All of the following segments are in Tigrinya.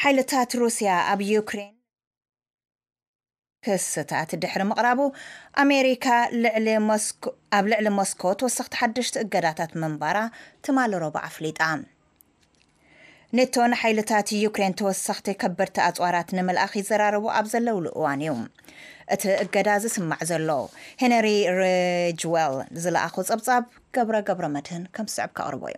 ሓይልታት ሩስያ ኣብ ዩክሬን ክስታት ድሕሪ ምቕራቡ፣ ኣሜሪካ ኣብ ልዕሊ ሞስኮ ተወሰኽቲ ሓደሽቲ እገዳታት ምንባራ ትማሊ ረቡዕ ኣፍሊጣ። ኔቶ ንሓይልታት ዩክሬን ተወሰኽቲ ከበድቲ ኣጽዋራት ንምልኣኽ ይዘራረቡ ኣብ ዘለውሉ እዋን'ዩ እቲ እገዳ ዝስማዕ ዘሎ። ሄነሪ ሪጅዌል ዝለኣኾ ጸብጻብ ገብረ ገብረመድህን ከም ዝስዕብ ከቕርቦ'ዩ።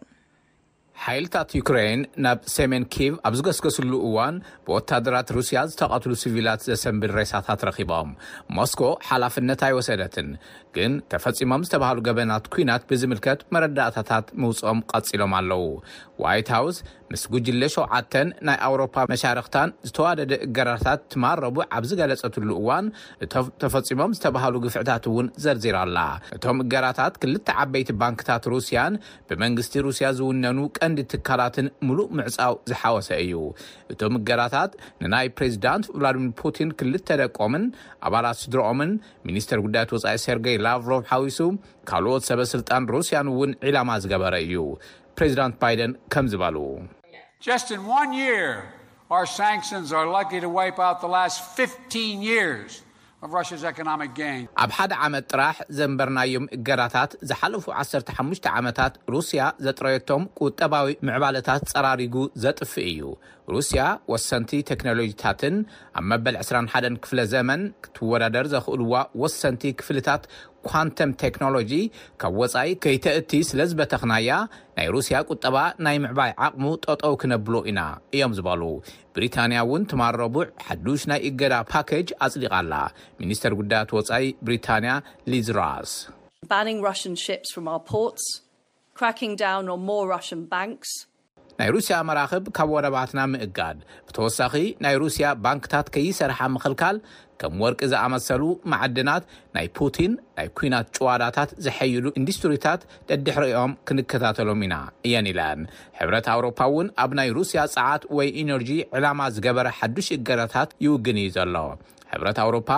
ሓይልታት ዩክረይን ናብ ሰሜን ኪቭ ኣብ ዝገስገስሉ እዋን ብወታደራት ሩስያ ዝተቐትሉ ሲቪላት ዘሰንብድ ሬሳታት ረኺቦም። ሞስኮ ሓላፍነት ኣይወሰደትን፣ ግን ተፈጺሞም ዝተባህሉ ገበናት ኲናት ብዝምልከት መረዳእታታት ምውጽኦም ቐጺሎም ኣለዉ። ዋይት ሃውስ ምስ ጉጅለ ሸውዓተን ናይ ኣውሮፓ መሻርኽታን ዝተዋደደ እገዳታት ትማል ረቡዕ ኣብ ዝገለጸትሉ እዋን እቶም ተፈጺሞም ዝተባህሉ ግፍዕታት እውን ዘርዚራ ኣላ። እቶም እገዳታት ክልተ ዓበይቲ ባንክታት ሩስያን ብመንግስቲ ሩስያ ዝውነኑ ቀንዲ ትካላትን ምሉእ ምዕጻው ዝሓወሰ እዩ። እቶም እገዳታት ንናይ ፕሬዚዳንት ቭላድሚር ፑቲን ክልተ ደቆምን ኣባላት ስድርኦምን፣ ሚኒስተር ጉዳያት ወጻኢ ሴርገይ ላቭሮቭ ሓዊሱ ካልኦት ሰበ ስልጣን ሩስያን እውን ዒላማ ዝገበረ እዩ። ፕሬዚዳንት ባይደን ከምዚ በሉ። Just in one year, our sanctions are lucky to wipe out the last 15 years ኣብ ሓደ ዓመት ጥራሕ ዘንበርናዮም እገዳታት፣ ዝሓለፉ ዓሰርተ ሓሙሽተ ዓመታት ሩስያ ዘጥረየቶም ቁጠባዊ ምዕባለታት ጸራሪጉ ዘጥፍእ እዩ። ሩስያ ወሰንቲ ተክኖሎጂታትን ኣብ መበል ዕስራን ሓደን ክፍለ ዘመን ክትወዳደር ዘኽእሉዋ ወሰንቲ ክፍልታት ኳንተም ተክኖሎጂ ካብ ወጻኢ ከይተእቲ ስለዝበተኽናያ፣ ናይ ሩስያ ቁጠባ ናይ ምዕባይ ዓቕሙ ጠጠው ክነብሎ ኢና እዮም ዝበሉ። ብሪታንያ እውን ትማል ረቡዕ ሓዱሽ ናይ እገዳ ፓኬጅ ኣጽዲቓ ኣላ፣ ሚኒስተር ጉዳያት ወጻኢ ብሪታንያ ሊዝ ራስ። Banning Russian ships from our ports, cracking down on more Russian banks. ናይ ሩስያ መራኽብ ካብ ወደባትና ምእጋድ፣ ብተወሳኺ ናይ ሩስያ ባንክታት ከይሰርሓ ምኽልካል፣ ከም ወርቂ ዝኣመሰሉ ማዕድናት፣ ናይ ፑቲን ናይ ኲናት ጭዋዳታት ዘሐይሉ ኢንዱስትሪታት ደድሕሪኦም ክንከታተሎም ኢና እየን ኢለን። ሕብረት ኣውሮፓ እውን ኣብ ናይ ሩስያ ጸዓት ወይ ኢነርጂ ዕላማ ዝገበረ ሓዱሽ እገዳታት ይውግን እዩ ዘሎ። ሕብረት ኣውሮፓ፣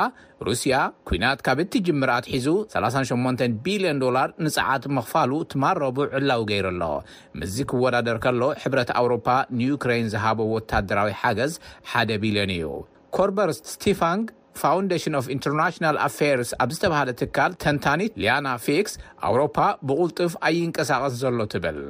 ሩስያ ኲናት ካብ እትጅምር ኣትሒዙ ሰላሳን ሸሞንተን ቢልዮን ዶላር ንጸዓት ምኽፋሉ ትማል ረቡዕ ዕላዊ ገይሩ ኣሎ። ምስዚ ክወዳደር ከሎ ሕብረት ኣውሮፓ ንዩክረይን ዝሃቦ ወታደራዊ ሓገዝ ሓደ ቢልዮን እዩ። ኮርበርስት ስቲፋንግ ፋውንዴሽን ኦፍ ኢንተርናሽናል ኣፌርስ ኣብ ዝተብሃለ ትካል ተንታኒት ሊያና ፊክስ ኣውሮፓ ብቑልጡፍ ኣይንቀሳቐስ ዘሎ ትብል።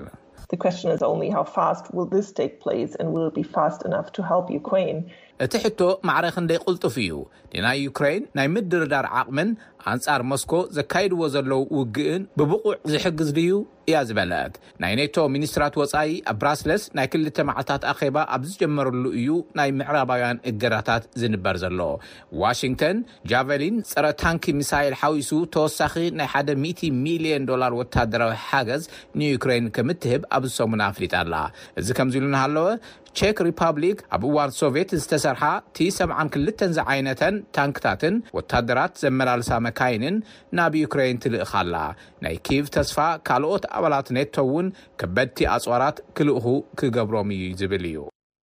The question is only how fast will this take place and will it be fast enough to help Ukraine? እቲ ሕቶ ማዕረ ክንደይ ቅልጡፍ እዩ ንናይ ዩክረይን ናይ ምድርዳር ዓቕምን ኣንጻር ሞስኮ ዘካይድዎ ዘለዉ ውግእን ብብቑዕ ዝሕግዝ ድዩ? እያ ዝበለት። ናይ ኔቶ ሚኒስትራት ወጻኢ ኣብ ብራስለስ ናይ ክልተ መዓልታት ኣኼባ ኣብ ዝጀመርሉ እዩ ናይ ምዕራባውያን እገዳታት ዝንበር ዘሎ። ዋሽንግተን፣ ጃቨሊን ጸረ ታንኪ ሚሳይል ሓዊሱ ተወሳኺ ናይ ሓደ ሚእቲ ሚልየን ዶላር ወተሃደራዊ ሓገዝ ንዩክረይን ከም እትህብ ኣብዚ ሰሙን ኣፍሊጣ ኣላ። እዚ ከምዚ ኢሉ እናሃለወ፣ ቼክ ሪፓብሊክ ኣብ እዋን ሶቭየት ዝተሰርሓ ቲ ሰብዓን ክልተን ዝዓይነተን ታንክታትን ወተሃደራት ዘመላልሳ መካይንን ናብ ዩክረይን ትልእኽ ኣላ። ናይ ኪቭ ተስፋ ካልኦት ኣባላት ኔቶ እውን ከበድቲ ኣጽዋራት ክልእኹ ክገብሮም እዩ ዝብል እዩ።